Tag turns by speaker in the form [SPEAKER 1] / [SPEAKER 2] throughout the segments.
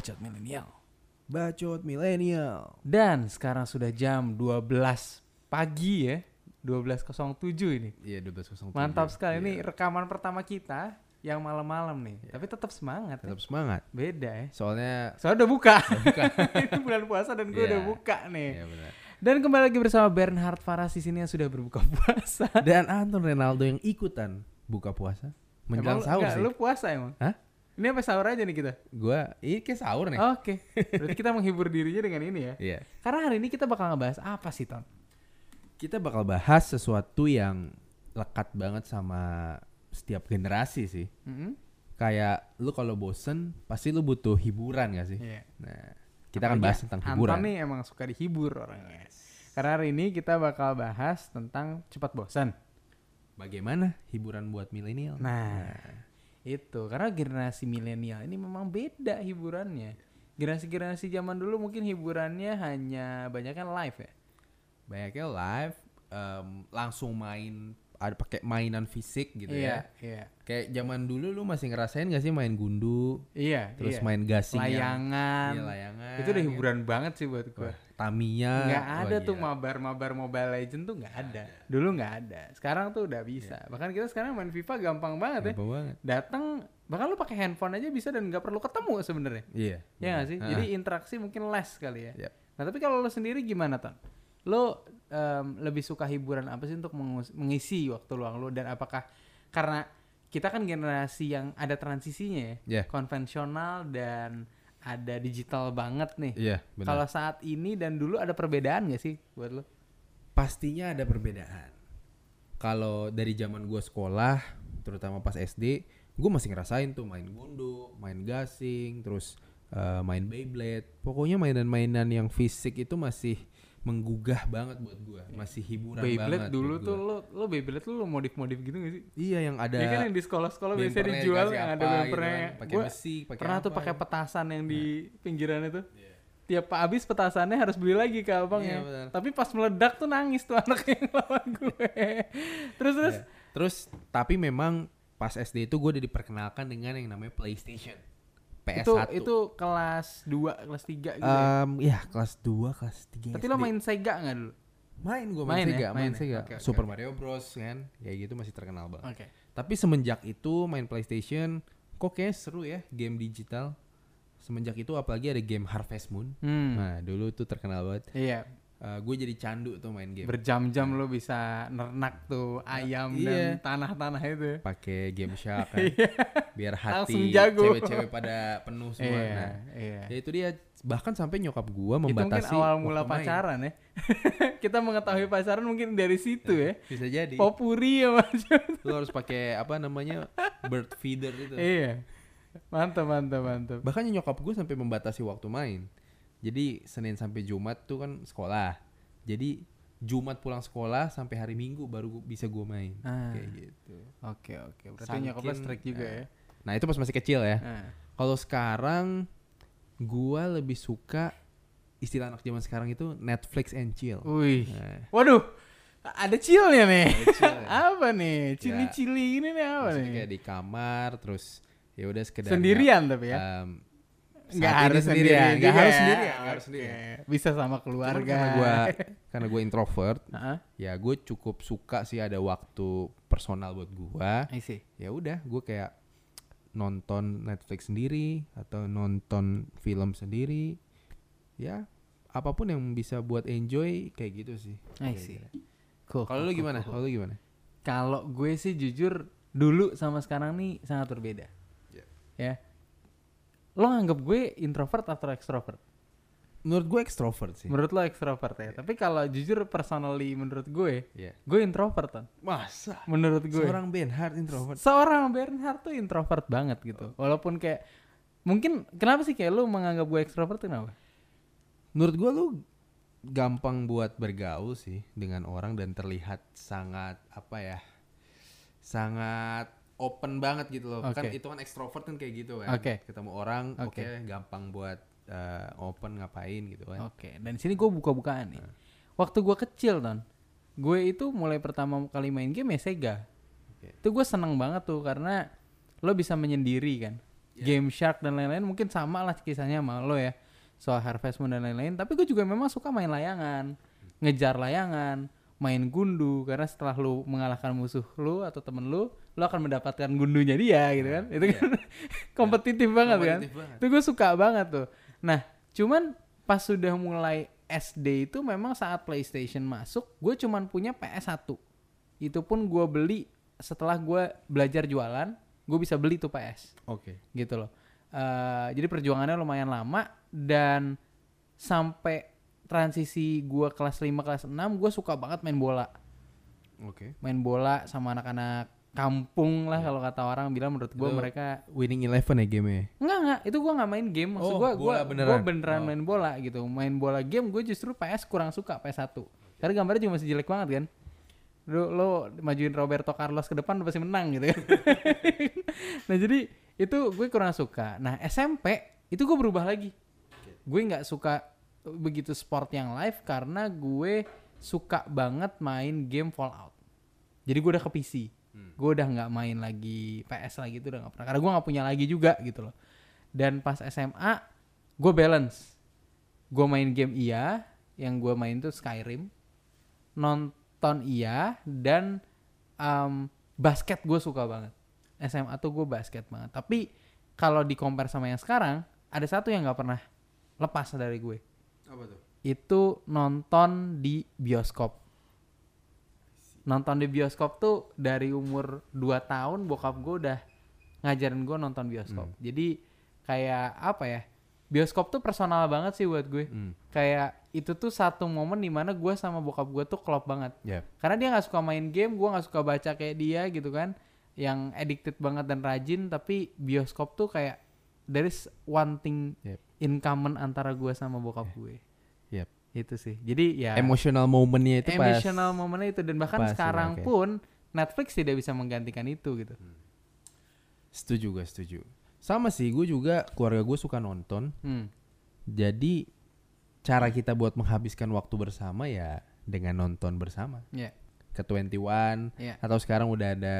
[SPEAKER 1] Bacot Milenial.
[SPEAKER 2] Bacot milenial.
[SPEAKER 1] Dan sekarang sudah jam 12 pagi ya. 12.07 ini.
[SPEAKER 2] Iya 12.07.
[SPEAKER 1] Mantap sekali.
[SPEAKER 2] Iya.
[SPEAKER 1] Ini rekaman pertama kita yang malam-malam nih. Tapi tetap semangat. ya.
[SPEAKER 2] Tetap semangat.
[SPEAKER 1] Beda ya.
[SPEAKER 2] Soalnya
[SPEAKER 1] Soalnya udah buka. Ini bulan puasa dan gue
[SPEAKER 2] Iya.
[SPEAKER 1] udah buka nih.
[SPEAKER 2] ya benar.
[SPEAKER 1] Dan kembali lagi bersama Bernhard Faras di sini yang sudah berbuka puasa.
[SPEAKER 2] Dan Anton Renaldo yang ikutan buka puasa menjelang
[SPEAKER 1] Emang lu-
[SPEAKER 2] sahur
[SPEAKER 1] enggak,
[SPEAKER 2] sih.
[SPEAKER 1] Lu puasa emang?
[SPEAKER 2] Hah?
[SPEAKER 1] Ini apa sahur aja nih kita?
[SPEAKER 2] Gua ini kayak sahur nih.
[SPEAKER 1] Oke. Berarti kita menghibur dirinya dengan ini ya.
[SPEAKER 2] Iya.
[SPEAKER 1] Karena hari ini kita bakal ngebahas apa sih, Ton?
[SPEAKER 2] Kita bakal bahas sesuatu yang lekat banget sama setiap generasi sih.
[SPEAKER 1] Mm-mm.
[SPEAKER 2] Kayak lu kalau bosen pasti lu butuh hiburan gak sih?
[SPEAKER 1] Iya.
[SPEAKER 2] Nah, kita akan bahas tentang hiburan.
[SPEAKER 1] Anton nih emang suka dihibur orangnya. Karena hari ini kita bakal bahas tentang cepat bosan.
[SPEAKER 2] Bagaimana hiburan buat milenial?
[SPEAKER 1] Nah, itu karena generasi milenial ini memang beda hiburannya. Generasi-generasi zaman dulu mungkin hiburannya hanya banyak kan live ya.
[SPEAKER 2] banyaknya live em, langsung main ada pakai mainan fisik gitu
[SPEAKER 1] iya,
[SPEAKER 2] ya.
[SPEAKER 1] iya.
[SPEAKER 2] Kayak zaman dulu lu masih ngerasain gak sih main gundu,
[SPEAKER 1] Iya,
[SPEAKER 2] terus
[SPEAKER 1] iya.
[SPEAKER 2] main gasing yang
[SPEAKER 1] layangan.
[SPEAKER 2] iya, layangan.
[SPEAKER 1] Itu udah hiburan banget sih buat gue.
[SPEAKER 2] Wah, Tamiya.
[SPEAKER 1] Nggak
[SPEAKER 2] wah,
[SPEAKER 1] ada tuh
[SPEAKER 2] gila.
[SPEAKER 1] mabar-mabar Mobile Legend tuh nggak ada. Dulu nggak ada. Sekarang tuh udah bisa. Bahkan kita sekarang main FIFA gampang banget ya.
[SPEAKER 2] Gampang banget.
[SPEAKER 1] Datang bahkan lu pakai handphone aja bisa dan nggak perlu ketemu sebenarnya.
[SPEAKER 2] Iya.
[SPEAKER 1] Ya nggak sih?
[SPEAKER 2] Ah.
[SPEAKER 1] Jadi interaksi mungkin less kali ya.
[SPEAKER 2] Yap.
[SPEAKER 1] Nah tapi kalau lo sendiri gimana Ton? Lo em, lebih suka hiburan apa sih untuk mengisi waktu luang lo dan apakah karena kita kan generasi yang ada transisinya ya,
[SPEAKER 2] Iya.
[SPEAKER 1] konvensional dan ada digital banget nih.
[SPEAKER 2] Iya, benar.
[SPEAKER 1] Kalau saat ini dan dulu ada perbedaan gak sih buat lo?
[SPEAKER 2] pastinya ada perbedaan. Kalau dari zaman gua sekolah, terutama pas SD, gue masih ngerasain tuh main gundu, main gasing, terus eh, main Beyblade. Pokoknya mainan-mainan yang fisik itu masih menggugah banget buat gua, masih hiburan
[SPEAKER 1] Beyblade
[SPEAKER 2] banget.
[SPEAKER 1] dulu tuh lo lo Beyblade lo, lo modif-modif gitu gak sih?
[SPEAKER 2] Iya yang ada
[SPEAKER 1] Iya kan yang di sekolah-sekolah biasanya
[SPEAKER 2] bempernya
[SPEAKER 1] dijual yang ada
[SPEAKER 2] gitu kan, pakai besi, pakai
[SPEAKER 1] pernah tuh
[SPEAKER 2] apa
[SPEAKER 1] pakai
[SPEAKER 2] ya.
[SPEAKER 1] petasan yang di pinggiran itu. Tiap pak habis petasannya harus beli lagi ke abangnya.
[SPEAKER 2] Iya, benar.
[SPEAKER 1] Tapi pas meledak tuh nangis tuh anak yang lawan gue. terus terus
[SPEAKER 2] Iya. Terus tapi memang pas SD itu gue udah diperkenalkan dengan yang namanya PlayStation.
[SPEAKER 1] Itu
[SPEAKER 2] PS1.
[SPEAKER 1] itu kelas 2, kelas 3 gitu. ya.
[SPEAKER 2] Em, ya kelas 2, kelas 3
[SPEAKER 1] Tapi lo main Sega nggak dulu?
[SPEAKER 2] main gue
[SPEAKER 1] Main
[SPEAKER 2] main,
[SPEAKER 1] ya?
[SPEAKER 2] Sega,
[SPEAKER 1] Main
[SPEAKER 2] main
[SPEAKER 1] ya?
[SPEAKER 2] Sega.
[SPEAKER 1] Oke, oke,
[SPEAKER 2] Super Mario Bros kan, kayak gitu masih terkenal banget.
[SPEAKER 1] Oke.
[SPEAKER 2] Tapi semenjak itu main PlayStation, kok kayak seru ya game digital. Semenjak itu apalagi ada game Harvest Moon.
[SPEAKER 1] Hmm.
[SPEAKER 2] Nah dulu tuh terkenal banget.
[SPEAKER 1] Iya,
[SPEAKER 2] gue jadi candu tuh main game.
[SPEAKER 1] berjam-jam lo bisa nernak tuh ayam dan
[SPEAKER 2] Iya.
[SPEAKER 1] tanah-tanah itu.
[SPEAKER 2] Pakai game Shark kan. Biar
[SPEAKER 1] Langsung
[SPEAKER 2] hati cewek-cewek pada penuh semua.
[SPEAKER 1] Iya,
[SPEAKER 2] Nah,
[SPEAKER 1] iya.
[SPEAKER 2] ya itu dia bahkan sampai nyokap gua
[SPEAKER 1] Itu mungkin
[SPEAKER 2] membatasi
[SPEAKER 1] awal mula
[SPEAKER 2] main.
[SPEAKER 1] pacaran ya. Kita mengetahui pacaran mungkin dari situ ya.
[SPEAKER 2] Bisa jadi.
[SPEAKER 1] Popuri ya macam.
[SPEAKER 2] Lu harus pakai apa namanya bird feeder itu.
[SPEAKER 1] iya. Mantap, mantap, mantap.
[SPEAKER 2] Bahkan nyokap gue sampai membatasi waktu main. Jadi Senin sampai Jumat tuh kan sekolah. Jadi Jumat pulang sekolah sampai hari Minggu baru gua- bisa gue main.
[SPEAKER 1] Ah.
[SPEAKER 2] Kayak gitu.
[SPEAKER 1] Oke, oke. Berarti
[SPEAKER 2] Saking,
[SPEAKER 1] nyokapnya strict juga
[SPEAKER 2] nah.
[SPEAKER 1] ya.
[SPEAKER 2] Nah itu pas masih kecil ya.
[SPEAKER 1] Nah.
[SPEAKER 2] Kalau sekarang gua lebih suka istilah anak zaman sekarang itu Netflix and chill.
[SPEAKER 1] Wih.
[SPEAKER 2] Nah,
[SPEAKER 1] Waduh. Ada chillnya nih.
[SPEAKER 2] Ada chill ya.
[SPEAKER 1] apa nih? Cili-cili ini nih apa
[SPEAKER 2] maksudnya
[SPEAKER 1] nih?
[SPEAKER 2] kayak di kamar terus ya udah sekedar
[SPEAKER 1] Sendirian tapi ya.
[SPEAKER 2] em,
[SPEAKER 1] Nggak harus sendirian.
[SPEAKER 2] Nggak
[SPEAKER 1] juga
[SPEAKER 2] harus
[SPEAKER 1] ya.
[SPEAKER 2] sendirian. Nggak harus
[SPEAKER 1] Oke.
[SPEAKER 2] sendirian.
[SPEAKER 1] Bisa sama
[SPEAKER 2] Cuman
[SPEAKER 1] keluarga.
[SPEAKER 2] karena gua karena gue introvert, ya gue cukup suka sih ada waktu personal buat
[SPEAKER 1] see.
[SPEAKER 2] Ya udah, gue kayak nonton Netflix sendiri atau nonton film sendiri. Ya, apa pun yang bisa buat enjoy kayak gitu sih.
[SPEAKER 1] I see.
[SPEAKER 2] gitu.
[SPEAKER 1] Cool.
[SPEAKER 2] Kalau lu gimana?
[SPEAKER 1] cool.
[SPEAKER 2] Kalau lu gimana?
[SPEAKER 1] Kalau gue sih jujur dulu sama sekarang nih sangat berbeda.
[SPEAKER 2] Ya.
[SPEAKER 1] Ya. Lo nganggap gue introvert atau extrovert?
[SPEAKER 2] Menurut gue extrovert sih.
[SPEAKER 1] Menurut lo extrovert ya. Tapi kalau jujur personally menurut gue,
[SPEAKER 2] Iya.
[SPEAKER 1] gue introvert kan.
[SPEAKER 2] Masa?
[SPEAKER 1] Menurut gue.
[SPEAKER 2] Seorang Benhard introvert.
[SPEAKER 1] Seorang Bernhard tuh introvert banget gitu. Walaupun kayak mungkin kenapa sih kayak lu menganggap gue extrovert kenapa?
[SPEAKER 2] Menurut gue lu gampang buat bergaul sih dengan orang dan terlihat sangat apa ya? Sangat open banget gitu loh. Kan
[SPEAKER 1] Oke.
[SPEAKER 2] itu kan ekstrovert kan kayak gitu kan.
[SPEAKER 1] Oke.
[SPEAKER 2] Ketemu orang oke
[SPEAKER 1] Oke.
[SPEAKER 2] gampang buat eh, open ngapain gitu kan.
[SPEAKER 1] Oke, dan di sini gue buka-bukaan nih. Waktu gue kecil ton, gue itu mulai pertama kali main game ya Sega.
[SPEAKER 2] Oke.
[SPEAKER 1] Itu gue seneng banget tuh karena lo bisa menyendiri kan. Game Shark dan lain-lain mungkin sama lah kisahnya sama lo ya soal Harvest Moon dan lain-lain tapi gue juga memang suka main layangan ngejar layangan main gundu karena setelah lu mengalahkan musuh lu atau temen lu lu akan mendapatkan gundunya dia gitu kan. Itu kan kompetitif banget kan.
[SPEAKER 2] Kompetitif banget.
[SPEAKER 1] itu gue suka banget tuh. Nah cuman pas sudah mulai SD itu memang saat PlayStation masuk gue cuman punya PS1 itu pun gue beli setelah gue belajar jualan gue bisa beli tuh PS
[SPEAKER 2] Oke.
[SPEAKER 1] gitu loh. Eh, jadi perjuangannya lumayan lama dan sampai transisi gue kelas 5 kelas 6 gue suka banget main bola.
[SPEAKER 2] Oke.
[SPEAKER 1] main bola sama anak-anak kampung lah kalau kata orang bilang menurut gue mereka
[SPEAKER 2] Winning Eleven ya gamenya.
[SPEAKER 1] Enggak enggak, itu gua nggak main game. Maksud
[SPEAKER 2] Oh,
[SPEAKER 1] gua gua
[SPEAKER 2] bola beneran.
[SPEAKER 1] gua beneran
[SPEAKER 2] Oh.
[SPEAKER 1] main bola gitu. Main bola game gue justru PS kurang suka PS1. Karena gambarnya juga masih jelek banget kan. Lo, lo majuin Roberto Carlos ke depan pasti menang gitu kan. nah, jadi itu gue kurang suka. Nah, SMP itu gue berubah lagi. Gue nggak suka begitu sport yang live karena gue suka banget main game Fallout. Jadi gue udah ke PC. Gue udah nggak main lagi PS lagi itu udah nggak pernah. Karena gue nggak punya lagi juga gitu loh. Dan pas SMA gue balance. Gue main game iya, yang gue main tuh Skyrim. Nonton iya dan um, basket gue suka banget. SMA tuh gue basket banget. Tapi kalau di compare sama yang sekarang, ada satu yang nggak pernah lepas dari gue.
[SPEAKER 2] Apa tuh?
[SPEAKER 1] Itu nonton di bioskop. Nonton di bioskop tuh dari umur 2 tahun bokap gue udah ngajarin gue nonton bioskop. Jadi kayak apa ya? Bioskop tuh personal banget sih buat gue.
[SPEAKER 2] Hmm.
[SPEAKER 1] Kayak itu tuh satu momen di mana gue sama bokap gue tuh klop banget.
[SPEAKER 2] Ya.
[SPEAKER 1] Karena dia nggak suka main game, gue nggak suka baca kayak dia gitu kan, yang addicted banget dan rajin. Tapi bioskop tuh kayak there is one thing
[SPEAKER 2] Yep.
[SPEAKER 1] in common antara gue sama bokap gue. Itu sih. Jadi ya
[SPEAKER 2] Emotional momennya itu pas.
[SPEAKER 1] emotional momennya itu dan bahkan
[SPEAKER 2] pas,
[SPEAKER 1] sekarang
[SPEAKER 2] oke.
[SPEAKER 1] pun Netflix tidak bisa menggantikan itu gitu.
[SPEAKER 2] Setuju gue setuju. Sama sih, gue juga keluarga gue suka nonton.
[SPEAKER 1] Hmm.
[SPEAKER 2] Jadi cara kita buat menghabiskan waktu bersama ya dengan nonton bersama.
[SPEAKER 1] Ya.
[SPEAKER 2] Ke 21
[SPEAKER 1] Ya.
[SPEAKER 2] atau sekarang udah ada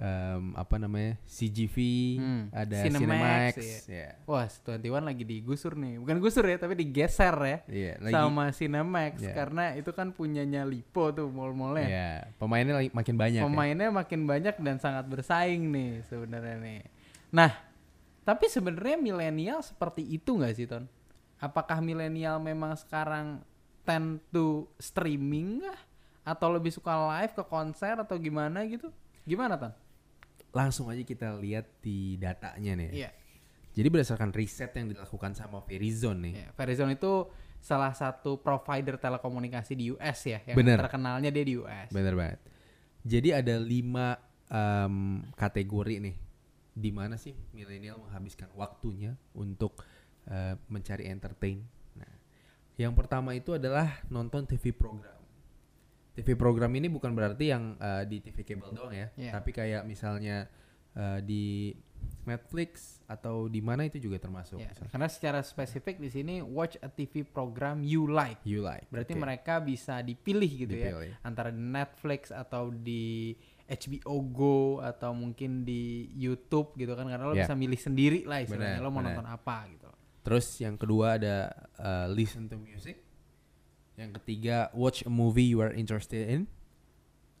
[SPEAKER 2] em, apa namanya? CGV,
[SPEAKER 1] Hmm,
[SPEAKER 2] ada
[SPEAKER 1] Cinemax,
[SPEAKER 2] Cinemax,
[SPEAKER 1] iya.
[SPEAKER 2] ya.
[SPEAKER 1] Wah, 21 lagi digusur nih. Bukan gusur ya, tapi digeser ya.
[SPEAKER 2] Iya, lagi
[SPEAKER 1] sama Cinemax
[SPEAKER 2] Ya.
[SPEAKER 1] karena itu kan punyanya Lipo tuh mall-mallnya.
[SPEAKER 2] ya, pemainnya lagi makin banyak ya.
[SPEAKER 1] Pemainnya makin banyak dan sangat bersaing nih sebenarnya nih. Nah, tapi sebenarnya milenial seperti itu nggak sih Ton? Apakah milenial memang sekarang tend to streaming kah? Atau lebih suka live ke konser atau gimana gitu? Gimana Ton?
[SPEAKER 2] Langsung aja kita lihat di datanya nih.
[SPEAKER 1] Iya.
[SPEAKER 2] Jadi berdasarkan riset yang dilakukan sama Verizon nih.
[SPEAKER 1] Yeah. Verizon itu salah satu provider telekomunikasi di US ya, yang
[SPEAKER 2] Bener.
[SPEAKER 1] terkenalnya dia di US.
[SPEAKER 2] Bener banget. Jadi ada lima em, kategori nih. Di mana sih milenial menghabiskan waktunya untuk eh, mencari entertain. Nah, yang pertama itu adalah nonton TV program. TV program ini bukan berarti yang eh, di TV kabel doang ya,
[SPEAKER 1] Iya.
[SPEAKER 2] tapi kayak misalnya eh, di Netflix atau di mana itu juga termasuk.
[SPEAKER 1] Ya,
[SPEAKER 2] misalnya.
[SPEAKER 1] karena secara spesifik di sini watch a TV program you like.
[SPEAKER 2] You like.
[SPEAKER 1] Berarti
[SPEAKER 2] Oke.
[SPEAKER 1] mereka bisa dipilih gitu
[SPEAKER 2] Dipilih.
[SPEAKER 1] ya antara di Netflix atau di HBO Go atau mungkin di YouTube gitu kan karena lo
[SPEAKER 2] Ya.
[SPEAKER 1] bisa milih sendiri lah istilahnya lo mau
[SPEAKER 2] benar.
[SPEAKER 1] nonton apa gitu.
[SPEAKER 2] Terus yang kedua ada uh, listen to music. Yang ketiga watch a movie you are interested in.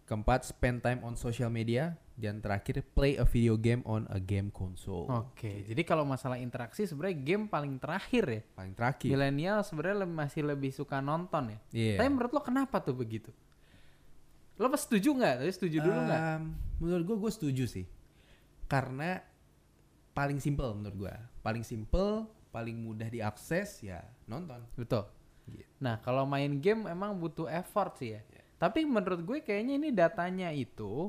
[SPEAKER 2] Keempat spend time on social media. Dan terakhir play a video game on a game console.
[SPEAKER 1] Oke, jadi kalau masalah interaksi sebenarnya game paling terakhir ya.
[SPEAKER 2] Paling terakhir.
[SPEAKER 1] Milenial sebenarnya masih lebih suka nonton ya.
[SPEAKER 2] Iya.
[SPEAKER 1] Tapi menurut lo kenapa tuh begitu? Lo pas setuju nggak? Tadi setuju dulu nggak?
[SPEAKER 2] Um, menurut gue gue setuju sih. Karena paling simple menurut gue. Paling simple, paling mudah diakses ya nonton.
[SPEAKER 1] Betul.
[SPEAKER 2] Gitu.
[SPEAKER 1] Nah, kalau main game emang butuh effort sih ya. Tapi menurut gue kayaknya ini datanya itu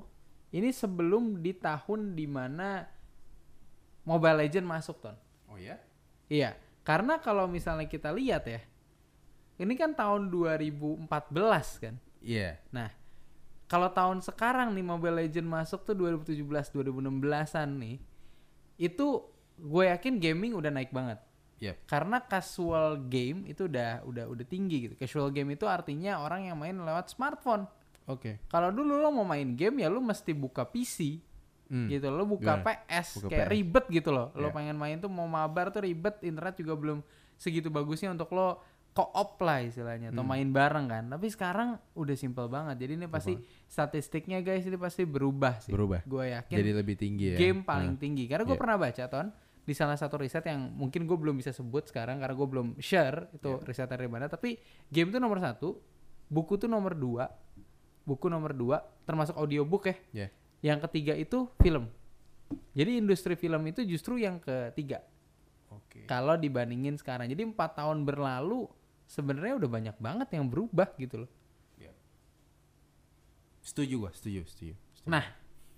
[SPEAKER 1] ini sebelum di tahun di mana Mobile Legend masuk ton.
[SPEAKER 2] Oh ya?
[SPEAKER 1] Iya, karena kalau misalnya kita lihat ya, ini kan tahun 2014 kan.
[SPEAKER 2] Iya.
[SPEAKER 1] Nah, kalau tahun sekarang nih Mobile Legend masuk tuh 2017 2016-an nih, itu gue yakin gaming udah naik banget.
[SPEAKER 2] Yep.
[SPEAKER 1] Karena casual game itu udah udah udah tinggi gitu. Casual game itu artinya orang yang main lewat smartphone.
[SPEAKER 2] Oke.
[SPEAKER 1] Kalau dulu lo mau main game ya lo mesti buka PC.
[SPEAKER 2] Hmm.
[SPEAKER 1] gitu lo buka
[SPEAKER 2] Gimana?
[SPEAKER 1] PS
[SPEAKER 2] Buka
[SPEAKER 1] kayak
[SPEAKER 2] PS.
[SPEAKER 1] ribet gitu loh lo
[SPEAKER 2] Iya.
[SPEAKER 1] pengen main tuh mau mabar tuh ribet internet juga belum segitu bagusnya untuk lo co-op lah istilahnya atau
[SPEAKER 2] Hmm.
[SPEAKER 1] main bareng kan tapi sekarang udah simple banget jadi ini pasti statistiknya guys ini pasti berubah sih
[SPEAKER 2] Berubah.
[SPEAKER 1] gue yakin
[SPEAKER 2] Jadi lebih tinggi ya.
[SPEAKER 1] game paling tinggi karena gue
[SPEAKER 2] Iya.
[SPEAKER 1] pernah baca ton di salah satu riset yang mungkin gue belum bisa sebut sekarang karena gue belum share itu
[SPEAKER 2] Iya.
[SPEAKER 1] riset dari mana tapi game itu nomor satu buku tuh nomor dua buku nomor dua termasuk audiobook ya
[SPEAKER 2] Iya.
[SPEAKER 1] yang ketiga itu film jadi industri film itu justru yang ketiga
[SPEAKER 2] Oke.
[SPEAKER 1] kalau dibandingin sekarang jadi empat tahun berlalu sebenarnya udah banyak banget yang berubah gitu loh
[SPEAKER 2] Setuju gua, setuju, setuju. setuju.
[SPEAKER 1] Nah,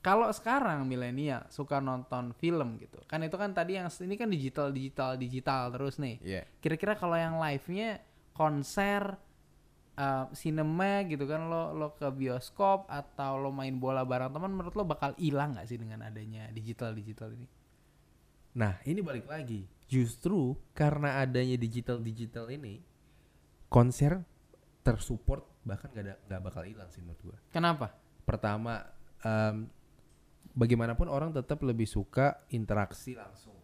[SPEAKER 1] kalau sekarang milenial suka nonton film gitu, kan itu kan tadi yang ini kan digital, digital, digital terus nih.
[SPEAKER 2] Iya.
[SPEAKER 1] Kira-kira kalau yang live-nya konser, uh, sinema gitu kan, lo lo ke bioskop atau lo main bola bareng teman, menurut lo bakal hilang nggak sih dengan adanya digital, digital ini?
[SPEAKER 2] Nah, ini balik lagi. Justru karena adanya digital-digital ini, konser tersupport bahkan gak, ada, gak bakal hilang sih menurut gua.
[SPEAKER 1] Kenapa?
[SPEAKER 2] Pertama, em, bagaimanapun orang tetap lebih suka interaksi langsung.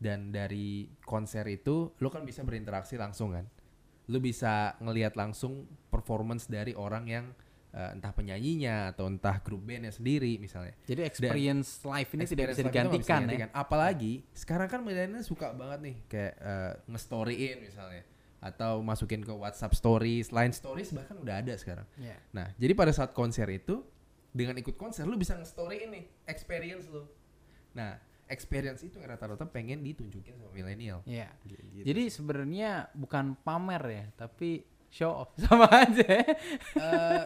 [SPEAKER 2] Dan dari konser itu, lo kan bisa berinteraksi langsung kan. Lo bisa ngelihat langsung performance dari orang yang eh, entah penyanyinya atau entah grup bandnya sendiri misalnya.
[SPEAKER 1] Jadi experience live ini tidak bisa digantikan ya?
[SPEAKER 2] Apalagi sekarang kan milenial suka banget nih kayak eh, nge-storyin misalnya atau masukin ke WhatsApp stories, line stories bahkan udah ada sekarang.
[SPEAKER 1] ya.
[SPEAKER 2] Nah, jadi pada saat konser itu dengan ikut konser lu bisa nge-storyin nih experience lu. Nah, experience itu yang rata-rata pengen ditunjukin sama milenial.
[SPEAKER 1] Ya.
[SPEAKER 2] Gitu.
[SPEAKER 1] Jadi sebenarnya bukan pamer ya, tapi show off sama aja.
[SPEAKER 2] Eh,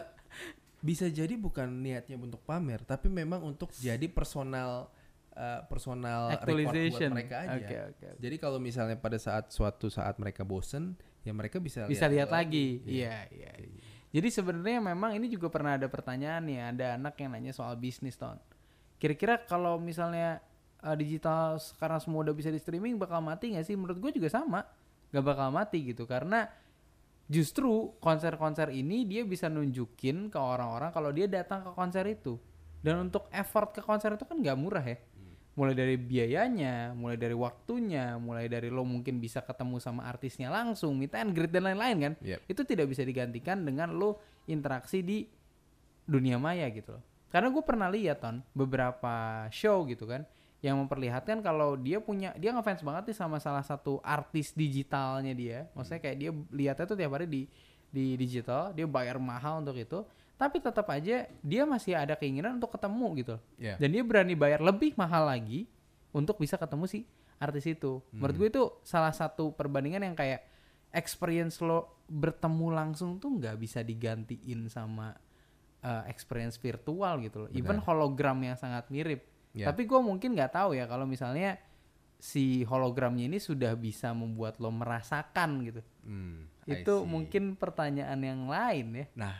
[SPEAKER 2] bisa jadi bukan niatnya untuk pamer, tapi memang untuk jadi personal eh, personal record buat mereka aja.
[SPEAKER 1] Oke, oke.
[SPEAKER 2] Jadi kalau misalnya pada saat suatu saat mereka bosen, ya mereka bisa
[SPEAKER 1] Bisa lihat
[SPEAKER 2] itu
[SPEAKER 1] lagi.
[SPEAKER 2] Iya.
[SPEAKER 1] Iya, iya. Jadi sebenarnya memang ini juga pernah ada pertanyaan nih, ada anak yang nanya soal bisnis, Ton. Kira-kira kalau misalnya uh, digital sekarang semua udah bisa di streaming bakal mati nggak sih? Menurut gue juga sama, nggak bakal mati gitu karena justru konser-konser ini dia bisa nunjukin ke orang-orang kalau dia datang ke konser itu. Dan untuk effort ke konser itu kan nggak murah ya. Mulai dari biayanya, mulai dari waktunya, mulai dari lo mungkin bisa ketemu sama artisnya langsung, meet and greet dan lain-lain kan
[SPEAKER 2] Yep.
[SPEAKER 1] itu tidak bisa digantikan dengan lo interaksi di dunia maya gitu loh. Karena gue pernah lihat ton beberapa show gitu kan yang memperlihatkan kalau dia punya dia ngefans banget nih sama salah satu artis digitalnya dia. Maksudnya kayak dia lihatnya tuh tiap hari di di digital, dia bayar mahal untuk itu, tapi tetap aja dia masih ada keinginan untuk ketemu gitu.
[SPEAKER 2] Iya.
[SPEAKER 1] Dan dia berani bayar lebih mahal lagi untuk bisa ketemu si artis itu. Menurut gue itu salah satu perbandingan yang kayak experience lo bertemu langsung tuh nggak bisa digantiin sama uh, experience virtual gitu loh. Even hologram yang sangat mirip.
[SPEAKER 2] Ya.
[SPEAKER 1] Tapi gue mungkin nggak tahu ya kalau misalnya si hologramnya ini sudah bisa membuat lo merasakan gitu.
[SPEAKER 2] Hmm,
[SPEAKER 1] Itu mungkin pertanyaan yang lain ya.
[SPEAKER 2] Nah,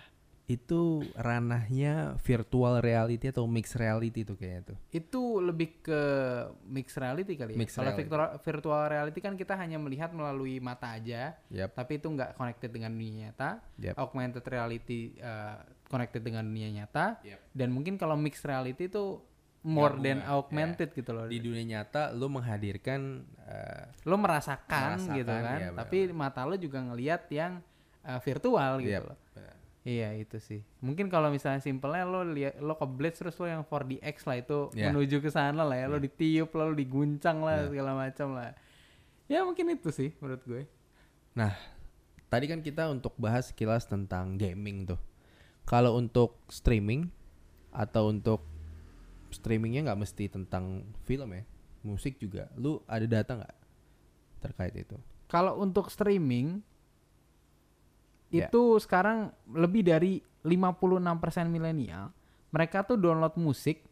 [SPEAKER 2] itu ranahnya virtual reality atau mixed reality tuh kayaknya tuh.
[SPEAKER 1] Itu lebih ke mixed reality kali ya.
[SPEAKER 2] Mixed
[SPEAKER 1] Kalau
[SPEAKER 2] reality.
[SPEAKER 1] virtual, virtual reality kan kita hanya melihat melalui mata aja,
[SPEAKER 2] Yap.
[SPEAKER 1] tapi itu nggak connected dengan dunia nyata.
[SPEAKER 2] Yap.
[SPEAKER 1] Augmented reality uh, connected dengan dunia nyata.
[SPEAKER 2] Yap.
[SPEAKER 1] Dan mungkin kalau mixed reality itu more than
[SPEAKER 2] Gabungan,
[SPEAKER 1] augmented gitu loh.
[SPEAKER 2] Di dunia nyata lu menghadirkan eh,
[SPEAKER 1] Lo merasakan,
[SPEAKER 2] Merasakan,
[SPEAKER 1] gitu kan,
[SPEAKER 2] iya,
[SPEAKER 1] tapi mata lo juga ngelihat yang uh, virtual gitu loh. Iya itu sih. Mungkin kalau misalnya simpelnya lo lihat lo ke Blitz terus lo yang 4DX lah itu
[SPEAKER 2] Iya.
[SPEAKER 1] menuju ke sana lah ya. Lo ditiup lalu diguncang lah segala macam lah. Ya mungkin itu sih menurut gue.
[SPEAKER 2] Nah, tadi kan kita untuk bahas sekilas tentang gaming tuh. Kalau untuk streaming atau untuk streamingnya nggak mesti tentang film ya, musik juga. Lu ada data nggak terkait itu?
[SPEAKER 1] Kalau untuk streaming
[SPEAKER 2] Ya.
[SPEAKER 1] itu sekarang lebih dari 56% milenial mereka tuh download musik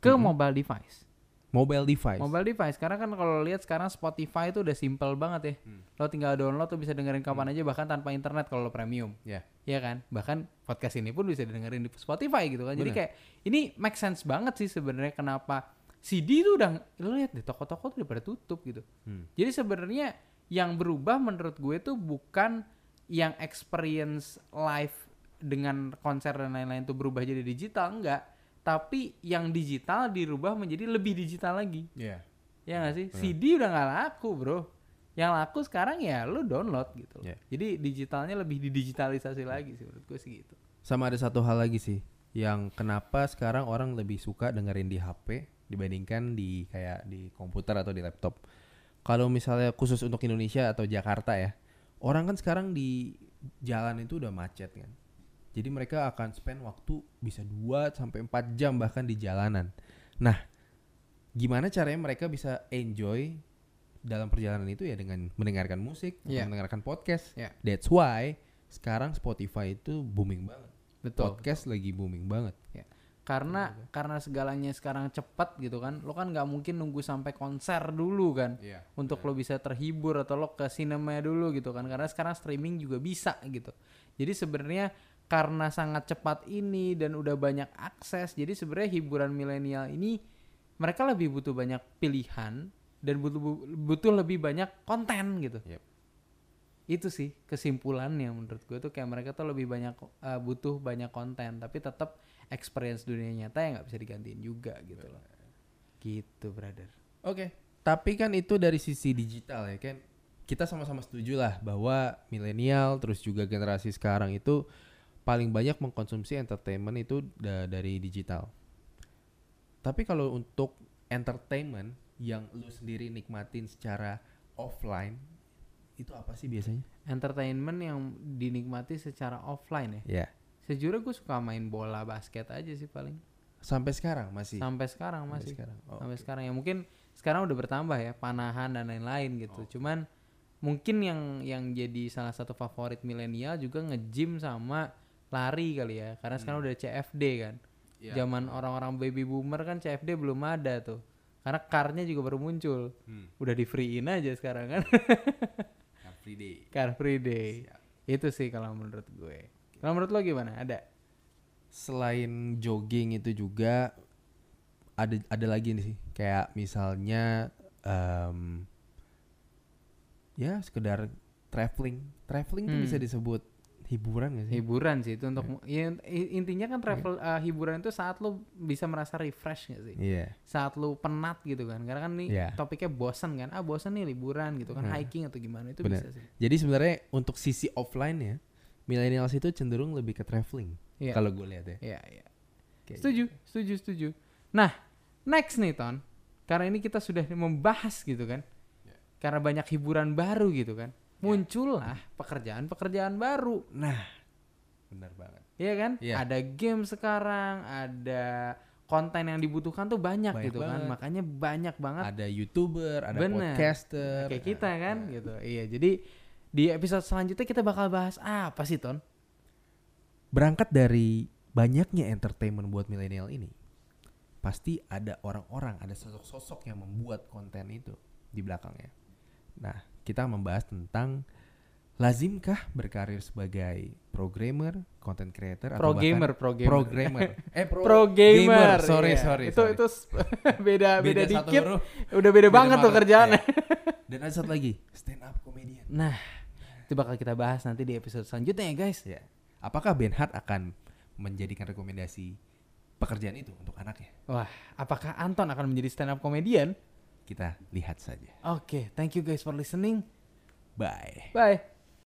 [SPEAKER 1] ke mobile device.
[SPEAKER 2] Mobile device.
[SPEAKER 1] Mobile device karena kan kalau lihat sekarang Spotify itu udah simple banget ya. Lo tinggal download tuh bisa dengerin kapan aja bahkan tanpa internet kalau lo premium.
[SPEAKER 2] Ya.
[SPEAKER 1] Iya kan? Bahkan podcast ini pun bisa didengerin di Spotify gitu kan. Jadi kayak ini make sense banget sih sebenarnya kenapa CD itu udah lo lihat deh toko-toko tuh udah pada tutup gitu.
[SPEAKER 2] Hmm.
[SPEAKER 1] Jadi sebenarnya yang berubah menurut gue tuh bukan yang experience live dengan konser dan lain-lain tuh berubah jadi digital enggak, tapi yang digital dirubah menjadi lebih digital lagi.
[SPEAKER 2] Iya.
[SPEAKER 1] Ya nggak sih? CD udah nggak laku, Bro. Yang laku sekarang ya lu download gitu.
[SPEAKER 2] Iya.
[SPEAKER 1] Jadi digitalnya lebih didigitalisasi lagi sih menurut gue sih gitu.
[SPEAKER 2] Sama ada satu hal lagi sih yang kenapa sekarang orang lebih suka dengerin di HP dibandingkan di kayak di komputer atau di laptop. Kalau misalnya khusus untuk Indonesia atau Jakarta ya, orang kan sekarang di jalan itu udah macet kan. Jadi mereka akan spend waktu bisa 2 sampai 4 jam bahkan di jalanan. Nah, gimana caranya mereka bisa enjoy dalam perjalanan itu ya dengan mendengarkan musik, atau
[SPEAKER 1] Iya.
[SPEAKER 2] mendengarkan podcast.
[SPEAKER 1] Iya.
[SPEAKER 2] That's why sekarang Spotify itu booming banget.
[SPEAKER 1] Betul.
[SPEAKER 2] Podcast lagi booming banget.
[SPEAKER 1] Ya. Karena karena segalanya sekarang cepat gitu kan. Lo kan nggak mungkin nunggu sampai konser dulu kan.
[SPEAKER 2] Iya.
[SPEAKER 1] Untuk lo bisa terhibur atau lo ke sinema dulu gitu kan. Karena sekarang streaming juga bisa gitu. Jadi sebenarnya karena sangat cepat ini dan udah banyak akses. Jadi sebenarnya hiburan milenial ini mereka lebih butuh banyak pilihan dan butuh butuh lebih banyak konten gitu.
[SPEAKER 2] Yep.
[SPEAKER 1] Itu sih kesimpulannya menurut gue tuh kayak mereka tuh lebih banyak uh, butuh banyak konten tapi tetap experience dunia nyata yang nggak bisa digantiin juga gitu loh. Gitu, brother.
[SPEAKER 2] Oke. Tapi kan itu dari sisi digital ya kan. Kita sama-sama setuju lah bahwa milenial terus juga generasi sekarang itu paling banyak mengkonsumsi entertainment itu da- dari digital. Tapi kalau untuk entertainment yang lu sendiri nikmatin secara offline itu apa sih biasanya?
[SPEAKER 1] Entertainment yang dinikmati secara offline ya.
[SPEAKER 2] Ya.
[SPEAKER 1] Sejujurnya gue suka main bola basket aja sih paling.
[SPEAKER 2] Sampai sekarang masih.
[SPEAKER 1] Sampai sekarang
[SPEAKER 2] Sampai
[SPEAKER 1] masih.
[SPEAKER 2] sekarang. Oh,
[SPEAKER 1] Sampai sekarang ya mungkin sekarang udah bertambah ya panahan dan lain-lain gitu.
[SPEAKER 2] Oh.
[SPEAKER 1] Cuman mungkin yang yang jadi salah satu favorit milenial juga nge-gym sama lari kali ya. Karena sekarang udah CFD kan.
[SPEAKER 2] Hmm. Iya.
[SPEAKER 1] Zaman orang-orang baby boomer kan CFD belum ada tuh. Karena karnya juga baru muncul.
[SPEAKER 2] Hmm.
[SPEAKER 1] Udah di free-in aja sekarang kan.
[SPEAKER 2] Everyday.
[SPEAKER 1] Car Free Day.
[SPEAKER 2] Siap.
[SPEAKER 1] Itu sih kalau menurut gue. Kalau menurut lo gimana? Ada?
[SPEAKER 2] selain jogging itu juga ada ada lagi nih sih kayak misalnya em, ya sekedar traveling traveling tuh
[SPEAKER 1] Hmm.
[SPEAKER 2] bisa disebut hiburan gak sih
[SPEAKER 1] Hiburan sih itu untuk ya, i- intinya kan travel uh, hiburan itu saat lo bisa merasa refresh gak sih?
[SPEAKER 2] iya
[SPEAKER 1] Saat lo penat gitu kan. Karena kan nih
[SPEAKER 2] Iya.
[SPEAKER 1] topiknya bosan kan. Ah, bosan nih liburan gitu kan,
[SPEAKER 2] Nah.
[SPEAKER 1] hiking atau gimana itu
[SPEAKER 2] Bener.
[SPEAKER 1] bisa sih.
[SPEAKER 2] jadi sebenarnya untuk sisi offline ya millennials itu cenderung lebih ke traveling
[SPEAKER 1] Iya.
[SPEAKER 2] kalau gue lihat ya
[SPEAKER 1] Iya, iya.
[SPEAKER 2] Kayak
[SPEAKER 1] Setuju, setuju, setuju. Nah, next nih Ton. Karena ini kita sudah membahas gitu kan.
[SPEAKER 2] Ya.
[SPEAKER 1] Karena banyak hiburan baru gitu kan. Muncullah pekerjaan-pekerjaan baru.
[SPEAKER 2] nah benar banget
[SPEAKER 1] Iya kan?
[SPEAKER 2] Iya.
[SPEAKER 1] Ada game sekarang, ada konten yang dibutuhkan tuh banyak,
[SPEAKER 2] Banyak
[SPEAKER 1] gitu kan.
[SPEAKER 2] banget.
[SPEAKER 1] Makanya banyak banget
[SPEAKER 2] ada youtuber ada
[SPEAKER 1] Bener.
[SPEAKER 2] podcaster
[SPEAKER 1] kayak kita kan
[SPEAKER 2] Nah,
[SPEAKER 1] gitu. Iya, jadi di episode selanjutnya kita bakal bahas apa sih Ton?
[SPEAKER 2] berangkat dari banyaknya entertainment buat milenial ini, pasti ada orang-orang, ada sosok-sosok yang membuat konten itu di belakangnya. Nah, kita membahas tentang lazimkah berkarir sebagai programmer, content creator,
[SPEAKER 1] Pro
[SPEAKER 2] bahkan
[SPEAKER 1] gamer, pro gamer.
[SPEAKER 2] programmer, eh
[SPEAKER 1] Pro, gamer.
[SPEAKER 2] sorry
[SPEAKER 1] iya.
[SPEAKER 2] sorry,
[SPEAKER 1] Itu
[SPEAKER 2] sorry.
[SPEAKER 1] itu beda beda,
[SPEAKER 2] satu
[SPEAKER 1] dikit.
[SPEAKER 2] huruf,
[SPEAKER 1] Udah beda, banget tuh kerjaannya.
[SPEAKER 2] iya. Dan ada satu lagi, stand up comedian.
[SPEAKER 1] Nah, itu bakal kita bahas nanti di episode selanjutnya ya guys.
[SPEAKER 2] Ya. Apakah Ben Hart akan menjadikan rekomendasi pekerjaan itu untuk anaknya?
[SPEAKER 1] Wah, apakah Anton akan menjadi stand up comedian?
[SPEAKER 2] Kita lihat saja.
[SPEAKER 1] Oke, thank you guys for listening.
[SPEAKER 2] Bye.
[SPEAKER 1] Bye.